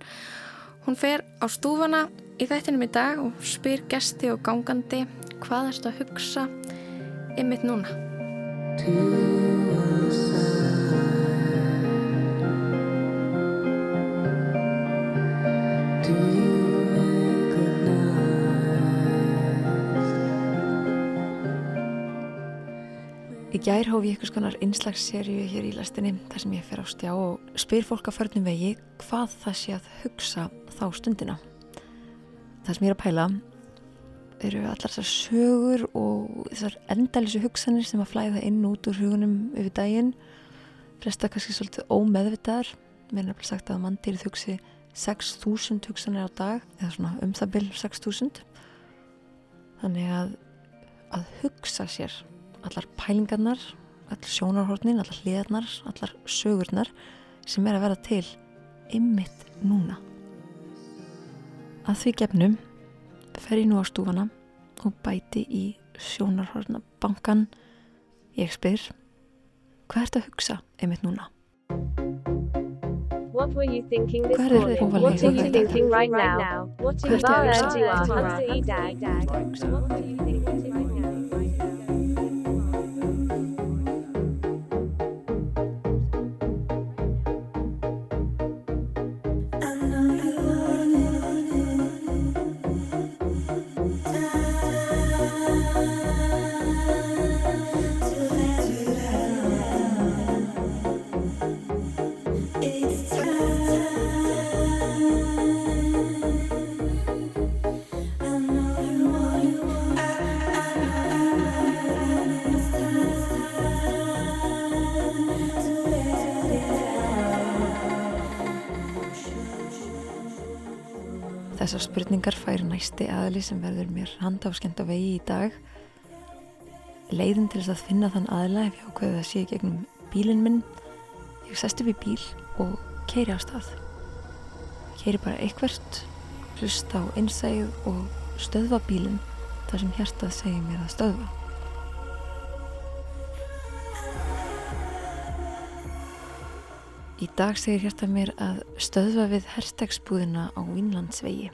Hún fer á stúfana í þættinum í dag og spyr gesti og gangandi hvað erst að hugsa ymmit núna. Í gær hóf ég einhvers konar innslagsserju hér í lastinni þar sem ég fer á stjá og spyr fólk á förnum vegi hvað það sé að hugsa þá stundina. Það sem ég er að pæla eru allar þessar sögur og þessar endalisu hugsanir sem að flæða inn út úr hugunum yfir daginn. Flesta kannski svolítið ómeðvitaðar. Mér er nefnilega sagt að mann dýrið hugsi 6.000 hugsanir á dag eða svona um það byrjum 6.000. Þannig að, að hugsa sér allar pælingarnar, allar sjónarhortnin, allar hliðarnar, allar sögurnar sem er að vera til ymmit núna. Að því gefnum fer ég nú á stúfana og bæti í sjónarhorna bankan. Ég spyr, hvað ert að hugsa ymmit núna? What were you thinking this Hvað er What are í you dag? thinking right now? What Hvað is ertu að hugsa spurningar fær næsti aðli sem verður mér handafskend á vegi í dag. Leiðin til þess að finna þann aðla ef ég ákveði að sé gegnum bílinn minn. Ég sest upp í bíl og keiri á stað. Keiri bara eitthvert, hlusta á einsæð og stöðva bílinn þar sem hjartað segir mér að stöðva. Í dag segir hjarta mér að stöðva við herstegsbúðina á Vínlandsvegi.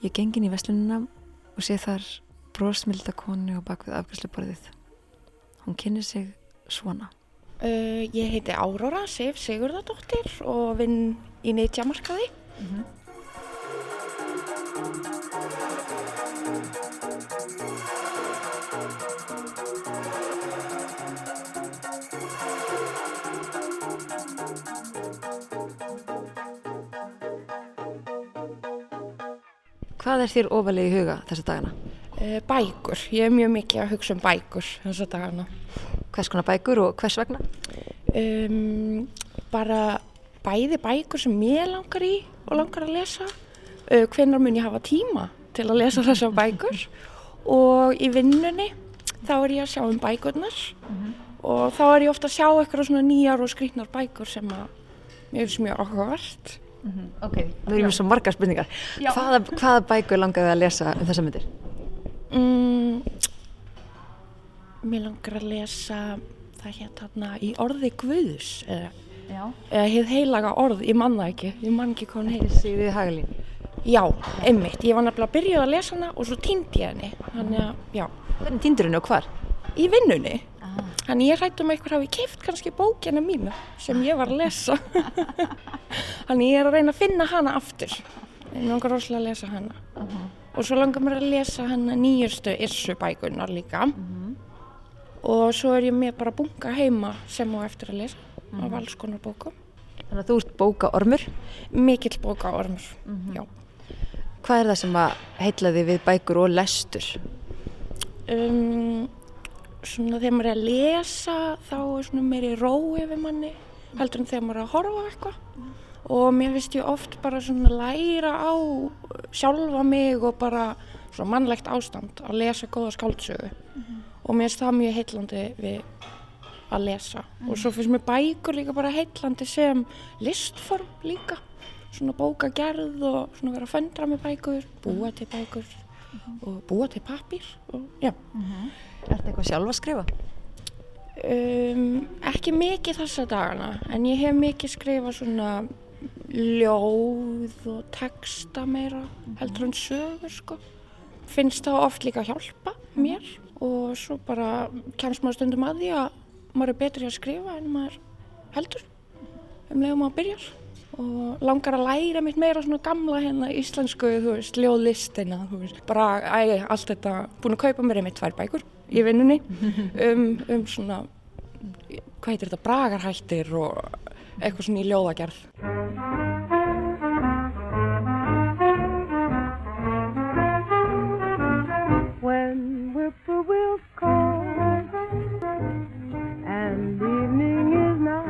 Ég gengin í veslunina og sé þar brósmilda konu á bakvið afgjörsluborðið. Hún kynir sig svona. Uh, ég heiti Áróra Sif Sigurðardóttir og vinn í Neitjamarkaði. Hvað er þér ofalega í huga þessa dagana? Uh, bækur, ég er mjög mikið að hugsa um bækur þessa dagana. Hvers konar bækur og hvers vegna? Um, bara bæði bækur sem ég langar í og langar að lesa. Uh, hvenær mun ég hafa tíma til að lesa þessar bækur og í vinnunni þá er ég að sjá um bækurnar og þá er ég ofta að sjá eitthvað svona nýjar og skrýtnar bækur sem að mér finnst mjög áhugavert. Ok, nú erum við svo margar spurningar. Hvaða, hvaða bækur langaði að lesa um þessa myndir? Mm, mér langar að lesa það hér þarna í orði Guðs eða, eða hér heilaga orð, ég man það ekki, ég man ekki hvað hann heit. Sigriði Hagalín. Já, einmitt, ég var nefnilega að byrja að lesa hana og svo týndi ég henni, þannig að, já, Hvernig týndur henni og hvar? í vinnunni. Þannig ég hrættum að einhver hafi keift kannski bókina mína sem ég var að lesa. Þannig ég er að reyna að finna hana aftur. Ég langar rosalega að lesa hana. Og svo langar mér að lesa hana nýjustu Irsu bækunar líka. Og svo er ég með bara bunga heima sem á eftir að lesa af alls konar bókum. Þannig að þú ert bóka ormur. Mikill bóka ormur, já. Hvað er það sem að heitlaði við bækur og lestur? um, svona þegar maður er að lesa þá er svona meiri ró yfir manni heldur en þegar maður er að horfa eitthvað. Og mér finnst ég oft bara svona læra á sjálfa mig og bara svona mannlegt ástand að lesa góða skáldsögu. Og mér finnst það mjög heitlandi við að lesa. Og svo finnst mér bækur líka bara heitlandi sem listform líka. Svona bókagerð og svona vera að föndra með bækur, búa til bækur og búa til pappír og já Er þetta eitthvað sjálf að skrifa? Um, ekki mikið þessa dagana en ég hef mikið skrifað svona ljóð og texta meira heldur en sögur sko. Finnst það oft líka að hjálpa mér og svo bara kemst maður stundum að því að maður er betri að skrifa en maður heldur. Um leiðum maður byrjar. Og langar að læra mitt meira svona gamla hérna íslensku, þú veist, ljóðlistina þú veist, bara, æ, allt þetta búin að kaupa mér einmitt tvær bækur í vinnunni um, um svona hvað heitir þetta, bragarhættir og eitthvað svona í ljóðagerð When whippoorwills call and evening is nigh,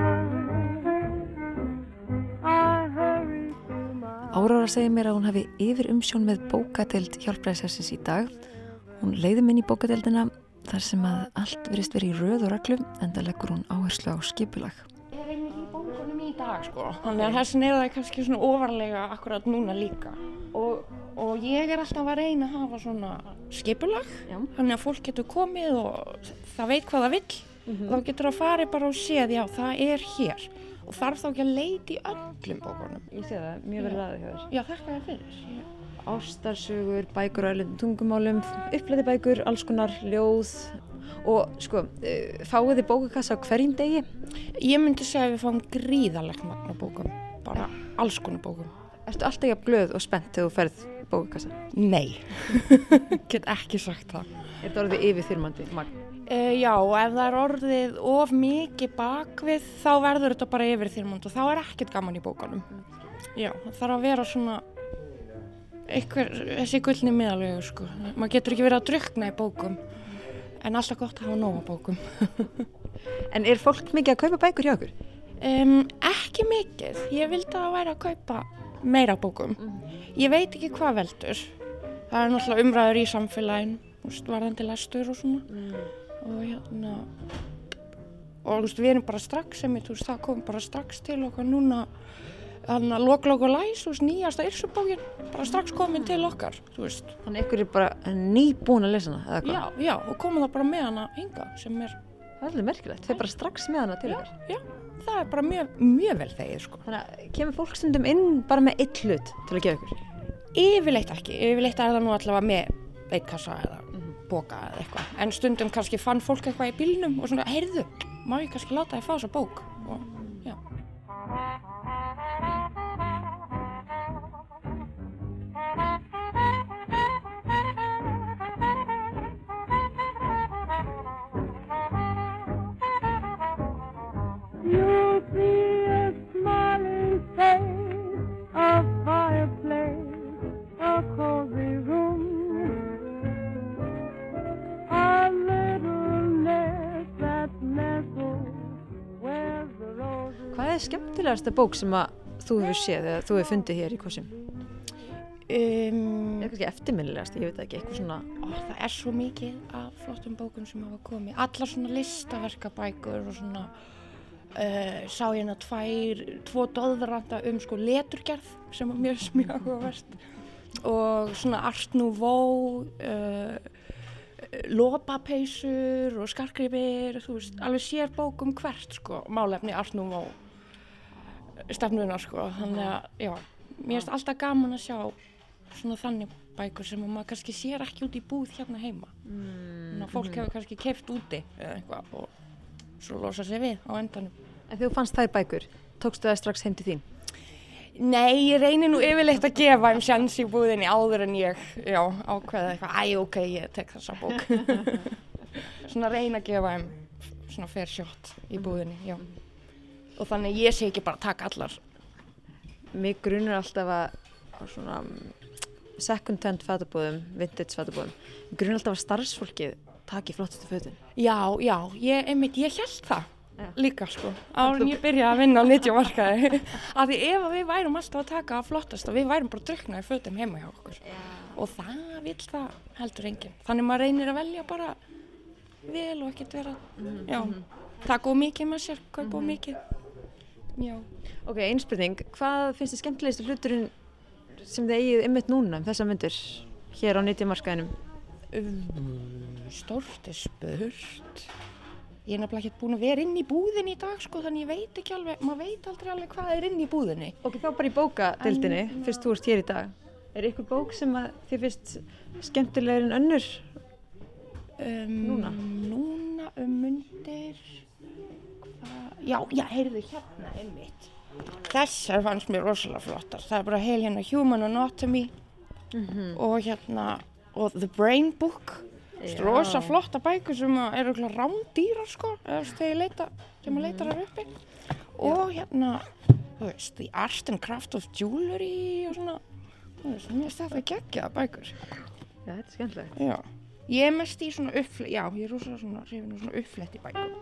I hurry to my Árára segir mér að hún hafi yfir umsjón með bókadeild hjálpræðisessins í dag. Hún leiði minn í bókadeildina þar sem að allt verist verið í röð og reglu en það leggur hún áherslu á skipulag. Ég vinn í bókunum í dag sko. Þannig að þessin er það kannski svona ofarlega akkurat núna líka. Og, og ég er alltaf að reyna að hafa svona skipulag. Já. Þannig að fólk getur komið og það veit hvað það vill. Þá getur það farið bara og séð, já það er hér. Og þarf þá ekki að leita í öllum bókunum. Ég sé það, mjög verið aðeins. Já, þakka þér fyrir. Ástarsögur, bækur á öllum tungumálum, upplæti bækur, alls konar ljóð og sko, uh, fáið þið bókakassa á hverjum degi? Ég myndi segja að við fáum gríðalegt magna bókum. Bara alls konar bókum. Ertu alltaf jafn glöð og spennt þegar þú ferð bókakassa? Nei, get ekki sagt það. Er þetta orðið yfirþyrmandi magn? Uh, já, og ef það er orðið of mikið bakvið þá verður þetta bara yfir þyrmund og þá er ekkert gaman í bókanum. Já, það þarf að vera svona einhver, þessi gullni miðalvegu sko. Maður getur ekki verið að drukna í bókum en alltaf gott að hafa nóga bókum. En er fólk mikið að kaupa bækur hjá okkur? Um, ekki mikið, ég vildi að væri að kaupa meira bókum. Ég veit ekki hvað veldur. Það er náttúrulega umræður í veist, varðandi lestur og svona. Og hérna, og þú veist, við erum bara strax, sem ég, veist, það kom bara strax til okkar núna, þannig að Loklokk og Læs, veist, nýjasta yrsubókin, bara strax komin til okkar. Þannig ykkur er bara nýbúin að lesa hana? Já, já, og komum það bara með hana hinga, sem er, alveg merkilegt, þau bara strax með hana til Já. ykkar. já, það er bara mjög, mjög vel þegið, sko. Þannig að kemur fólk stundum inn bara með eitt hlut til að gefa ykkur? Yfirleitt ekki, yfirleitt er það nú allavega með veitkassa eða boka eða eitthvað. En stundum kannski fann fólk eitthvað í bílnum og svona, heyrðu, má ég kannski láta þið fá þessa bók? Og, já. Skemmtilegasta bók sem að þú hefur séð eða þú hefur fundið hér í Kossim? Um, Eða kannski eftirminnilegast, ég veit ekki, eitthvað svona... ó, það er svo mikið af flottum bókum sem hafa komið. Allar svona listaverkabækur og svona, uh, sá ég hérna tvær, tvo doðranda um sko leturgerð sem er mjög áhugaverst. Og svona Art Nouveau, uh, lopapeysur og skarkripir, þú veist, alveg sér bók um hvert sko, málefni Art Nouveau stefnunar sko, þannig að, já, mér finnst alltaf gaman að sjá svona þannig bækur sem maður kannski sér ekki út í búð hérna heima. Mm, fólk hefur kannski keift úti eða eitthvað og svo losa sig við á endanum. En þú fannst þær bækur, tókstu það strax heim til þín? Nei, ég reynir nú yfirleitt að gefa þeim sjans í búðinni áður en ég, já, ákveða eitthvað, æ, ok, ég tek þessa bók. svona reyna að gefa þeim svona fair shot í búðinni, já. Og þannig ég sé ekki bara að taka allar. Mig grunur alltaf að svona mm, second hand fatabóðum, vintage fatabóðum, mig grunur alltaf að starfsfólkið taki flottustu fötin. Já, já, ég, einmitt, ég held það líka sko, en ég byrjaði að vinna á nýttjamarkaði, að því ef að við værum alltaf að taka að flottast og við værum bara að drukna í fötum heima hjá okkur. Og það vil það heldur enginn, þannig maður reynir að velja bara vel og ekkert vera, já, taka of mikið með sér, kaupa of mikið, já. Ok, einspurning, hvað finnst þið skemmtilegstu hluturinn sem þið eigið ymmit núna um þessa myndir hér á nýttjamarkaðinum? Um, stórt er spurt. Ég er nefnilega ekki búin að vera inn í búðinni í dag sko þannig ég veit ekki alveg, maður veit aldrei alveg hvað er inn í búðinni. Ok, þá bara í bókadeildinni, fyrst þú ert hér í dag. Er ykkur bók sem að þið finnst skemmtilegur en önnur? Um, Núna? Núna um mundir, hvað, já, já, heyrðu hérna einmitt. Þessar fannst mér rosalega flottar. Það er bara heil hérna Human Anatomy og hérna, og The Brain Book. Já. Rosa flotta bækur sem eru rándýrar sko, leita, þegar maður leitar þar uppi. Og hérna, veist, The Art and Craft of Jewelry og svona, mér finnst þetta geggjaða bækur. Já, þetta er skemmtilegt. Já, ég er mest í svona uppfletti, já, ég er rosa svona svona uppfletti bækur.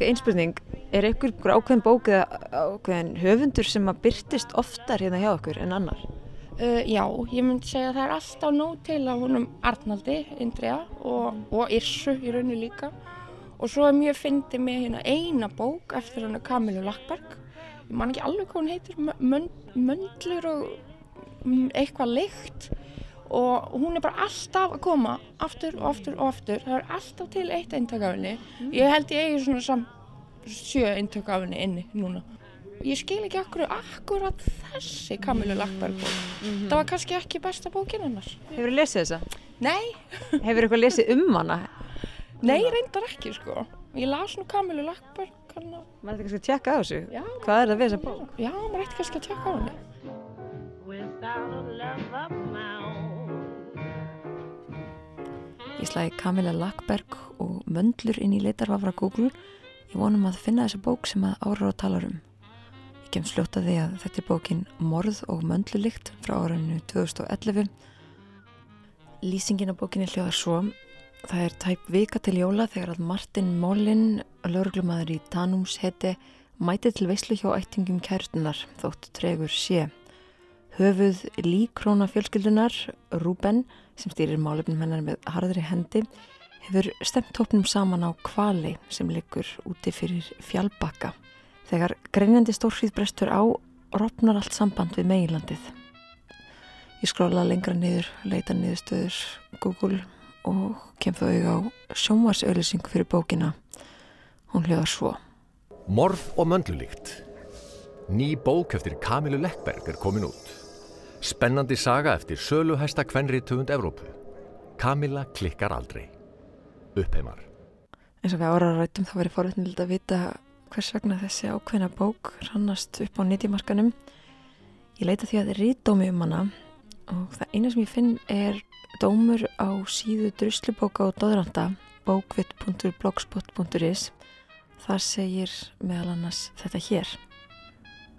Einspurning, er einhver ákveðin bók eða ákveðin höfundur sem að byrtist oftar hérna hjá okkur en annar? Uh, já, ég myndi segja að það er alltaf nóg til af honum Arnaldi, Indriða og, og Irsu í rauninu líka. Og svo er mjög fyndið með hérna eina bók eftir hann Kamilu Lackberg ég man ekki alveg hvað hún heitir Mönd, Möndlur og mm, eitthvað lykt og hún er bara alltaf að koma aftur og aftur og aftur. Það er alltaf til eitt eintak af henni. Ég held ég eigi svona sam, sjö eintak af henni inni núna. Ég skil ekki akkur akkurat þessi Kamilu Lackberg bók. Það var kannski ekki besta bókin hennar. Hefur þið lesið þessa? Nei. Hefur eitthvað lesið um hana? Nei, reyndar ekki sko. Ég las nú Kamilu Lackberg hana... Maður ætti kannski að tjekka á þessu. Já. Hvað er það við þessa bók? Já, maður ætti kannski að tjekka á henni Ég slæði Kamila Lackberg og möndlur inn í leitarvafra Google. Ég vonum að finna þessa bók sem að ára á talar um. Ég kem sljóta því að þetta er bókin Morð og möndlulikt frá árinu 2011. Lýsingin á bókinni hljóðar svo. Það er tæp vika til jóla þegar að Martin Mollin, lauruglumadur í Tanums heti, mæti til veislu hjá ættingum kærustunar þótt tregur sé. Höfuð líkróna fjölskyldunar, Ruben, sem stýrir málefnum hennar með harðri hendi, hefur stemt hópnum saman á kvali sem liggur úti fyrir fjálbakka. Þegar greinjandi stórfríð brestur á, ropnar allt samband við meginlandið. Ég skróla lengra niður, leita niður stöður Google og kem þau á sjónvarsauðlýsing fyrir bókina. Hún hljóðar svo. Morð og möndlulíkt. Ný bók eftir Kamilu Leckberg er komin út. Spennandi saga eftir söluhæsta kvenriðtöfund Evrópu. Kamila klikkar aldrei. Uppheimar. eins og við ára rættum þá verið forvétnild að vita hvers vegna þessi ákveðna bók rannast upp á nýtjumarkanum. Ég leita því að það er rítdómi um hana og það eina sem ég finn er dómur á síðu druslubóka og dóðranda bókvitt.blogspot.is þar segir meðal annars þetta hér.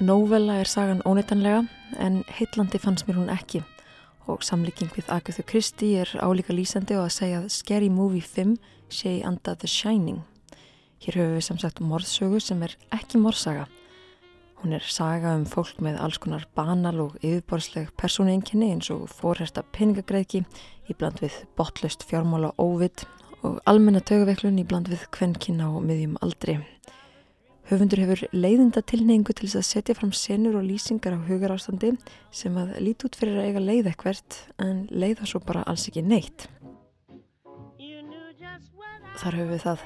Nóvela er sagan óneitanlega en heitlandi fannst mér hún ekki og samlíking við Agatha Christie er álíka lýsandi og að segja að Scary Movie 5 sé í anda The Shining. Hér höfum við samsagt morðsögu sem er ekki morðsaga. Hún er saga um fólk með alls konar banal og yfirborðsleg persónueinkenni eins og fórhersta peningagreðki í bland við botlust fjármála óvitt og almenna tögaveiklun í bland við kvennkynna og miðjum aldri. Höfundur hefur leiðinda tilneyingu til þess að setja fram senur og lýsingar á hugarástandi sem að líti út fyrir að eiga leið ekkvert en leiða svo bara alls ekki neitt. Þar höfum við það.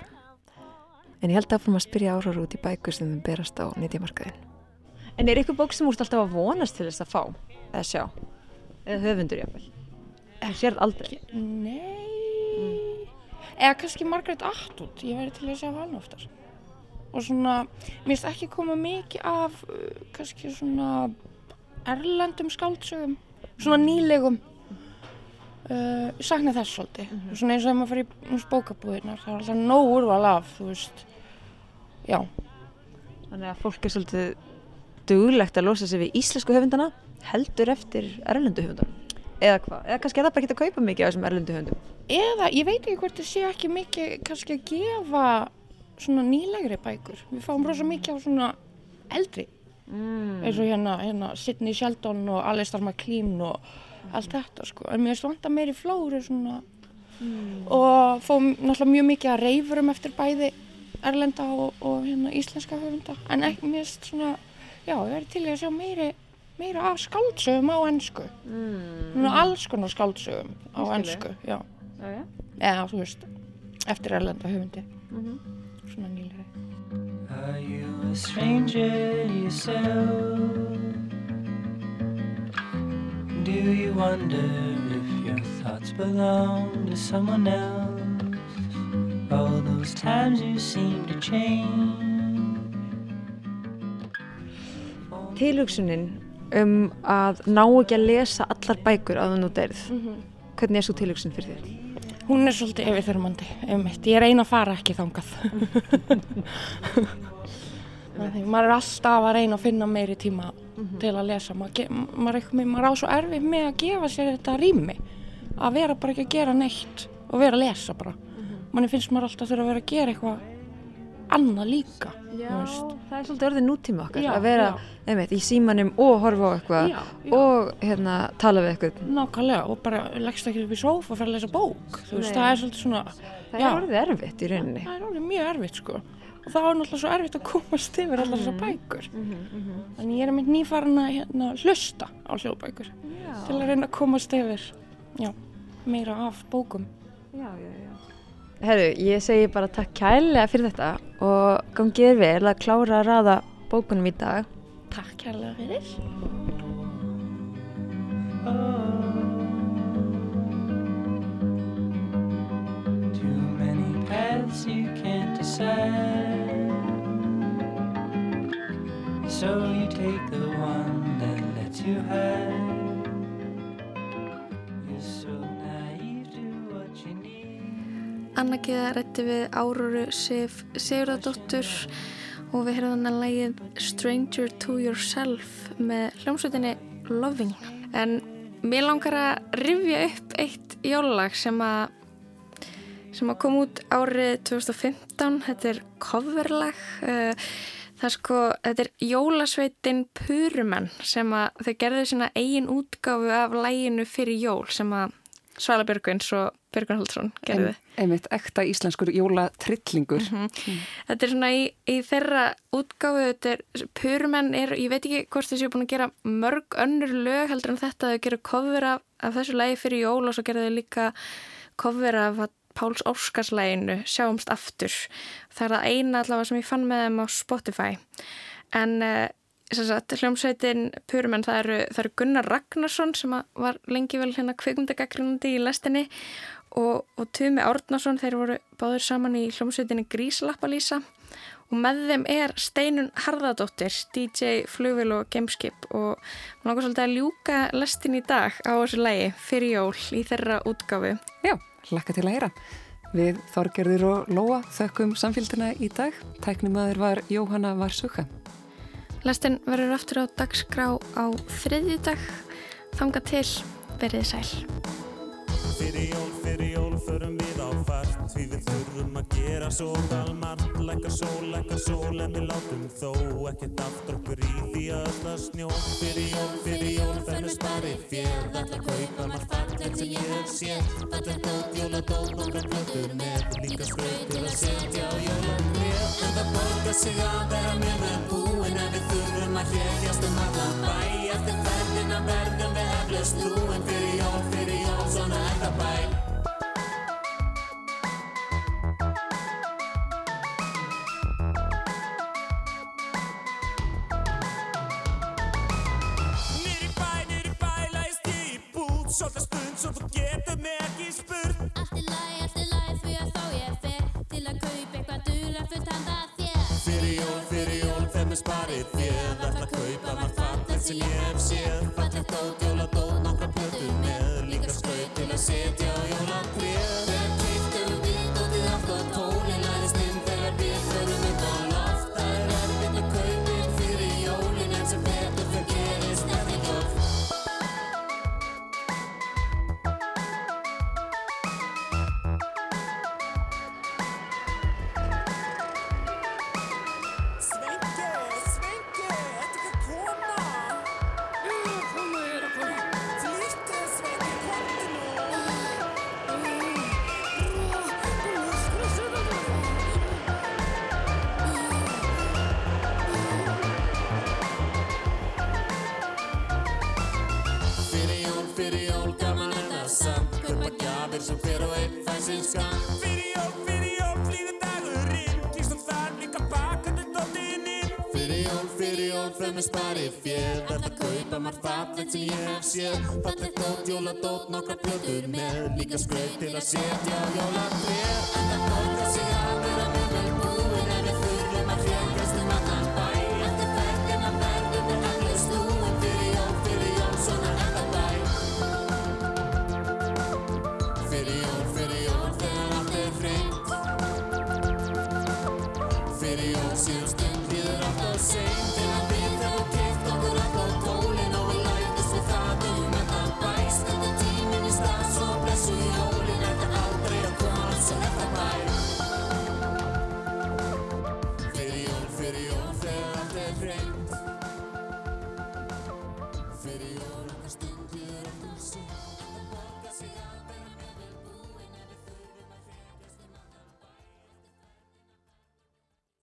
En ég held að fyrir að spyrja árar út í bækur sem þeim berast á nýtjamarkaðin. En er ykkur bók sem úrst alltaf að vonast til þess að fá eða sjá? Eða höfundur jáfnvel? Það sér aldrei. Nei Eða kannski Margaret Atwood Ég væri til að sjá hann oftar Og svona, mér finnst ekki koma mikið af uh, kannski svona erlendum skáldsögum svona nýlegum uh, ég sakna þess svolítið svona eins og þegar maður fyrir í úst, bókabúðirnar það er alltaf nóg úrval af þú veist já Þannig að fólk er svolítið duglegt að losa sig við íslensku höfundana heldur eftir erlendu höfundana. Eða hvað? Eða kannski er það bara ekki að kaupa mikið af þessum erlendu höfundum. eða ég veit ekki hvort það sé ekki mikið kannski að gefa svona nýlegri bækur við fáum rosa mikið á svona eldri Mm. eins og hérna, hérna Sidney Sheldon og Alistair MacLean og allt þetta sko en mér finnst vanta meiri flóru svona og fáum náttúrulega mjög mikið að reyfurum eftir bæði erlenda og, og hérna íslenska höfunda en ekki finnst svona já, ég verði til í að sjá meiri meira af skáldsögum á ennsku Mm. alls konar skáldsögum á ennsku já. Já, já. eða þú veist eftir erlenda höfundi Mhm. Svona nýlega Are you a stranger yourself? Do you wonder if your thoughts belong to someone else? All those times you seem to change. Tilhugsunin um að ná ekki að lesa allar bækur að þú nú deyrð. Hvernig er svo tilhugsun fyrir þér? Hún er svolítið yfirþörmandi, einmitt. Ég reyna að fara ekki þangað. Maður er alltaf að reyna að finna meiri tíma til að lesa. Er maður á svo erfið með að gefa sér þetta rými. Að vera bara ekki að gera neitt og vera að lesa bara. Manni finnst maður alltaf þurfa að vera að gera eitthvað annað líka Já, það er svolítið orðið nútíma okkar Já, að vera einmitt, í símanum og horfa á eitthvað og hérna, tala við eitthvað nákvæmlega og bara leggst ekki upp í sófa og fer að lesa bók veist, það er svolítið svona Það er orðið erfitt í rauninni. það er orðið mjög erfitt sko. Og það var náttúrulega svo erfitt að komast yfir allar Mhm. þessar bækur þannig ég er mynd nýfarin að hérna, hlusta á hljóðbækur til að reyna að komast yfir já, meira af bókum. Já, já, já. Herru, ég segi bara takk kærlega fyrir þetta og gangið þér vel að klára að raða bókunum í dag. Takk kærlega fyrir. Too many paths you can't decide. So you take the one that lets you hide. Anna Geða rætti við Áróru Sif Sigurðardóttur og við heyrðum að lægið Stranger to Yourself með hljómsveitinni Loving. En mér langar að rifja upp eitt jólag sem að sem að kom út árið 2015 þetta er coverlag uh, það er sko, þetta er jólasveitin Purumenn sem að þau gerðu svona eigin útgáfu af læginu fyrir jól sem að Svala Björgvins og Björgvin Haldsson gerðu Einmitt ekta íslenskur jólatrillingur. Þetta er svona í, í þeirra útgáfu, þetta er, Purumenn er, ég veit ekki hvort þessi er búin að gera mörg önnur lög heldur en þetta, þau gera cover af, af þessu lægi fyrir jól og svo gerðu þau líka cover af Páls Óskarslæginu, Sjáumst aftur. Það er það eina allavega sem ég fann með þeim á Spotify. En sagt, hljómsveitin Purumenn, það eru, það eru Gunnar Ragnarsson sem að var lengi vel hérna kvikmundagagrínandi í lestinni og, og Tumi Árnason, þeir voru báður saman í hljómsveitinni Gríslappalýsa og með þeim er Steinun Harðardóttir, DJ Flugvil og Gameskip og hún langar svolítið að ljúka lestin í dag á þessu lægi fyrir jól í þeirra útgáfu. Já, hlakka til að heyra. Við Þorgerður og Lóa þökkum samfélgina í dag. Tæknimaður var Jóhanna Varsuka. Lestin verður aftur á dagskrá á þriðji dag. Þanga til, verið sæl. Gera svo galmart Lækka sól, lækka sól, en við látum þó Ekkert aftur okkur í því að það snjó Fyrir jól, fyrir jól, fennum spari Ætla að kaupa margt fallegt sem ég hef séð. Fallegt dót, jóladót, nokkar plötur með. Líka skraut til að setja á jólagref En það borgar sig að vera með með búin En við þurfum að hljekjast um allan bæ. Eftir ferðina verðum við heflust nú En fyrir jól, fyrir jól, svona það bæ Svolítið stund svo þú getur mig ekki spurt. Allt í lagi, allt í lagi því að þá ég fer Til að kaupa eitthvað dula fullt handa þér. Fyrir jól, fyrir jól, þeim er sparið þér. Ætla að kaupa margt fallegt sem ég hef séð. Fallegt dót, jóladót, nokkra plötur með. Líka skraut til að setja á jólatrið sem hver og einn fær sinn skam. Fyrir jól, fyrir jól, flýður dagurinn Kýrst og þar líka bakandi dóttinn inn. Fyrir jól, fyrir jól, þeim er sparið fél Þetta kaupa margt fallegt sem ég hef séð. Fallegt dót, jóladót, nokkra plötur með. Líka skraut til að setja á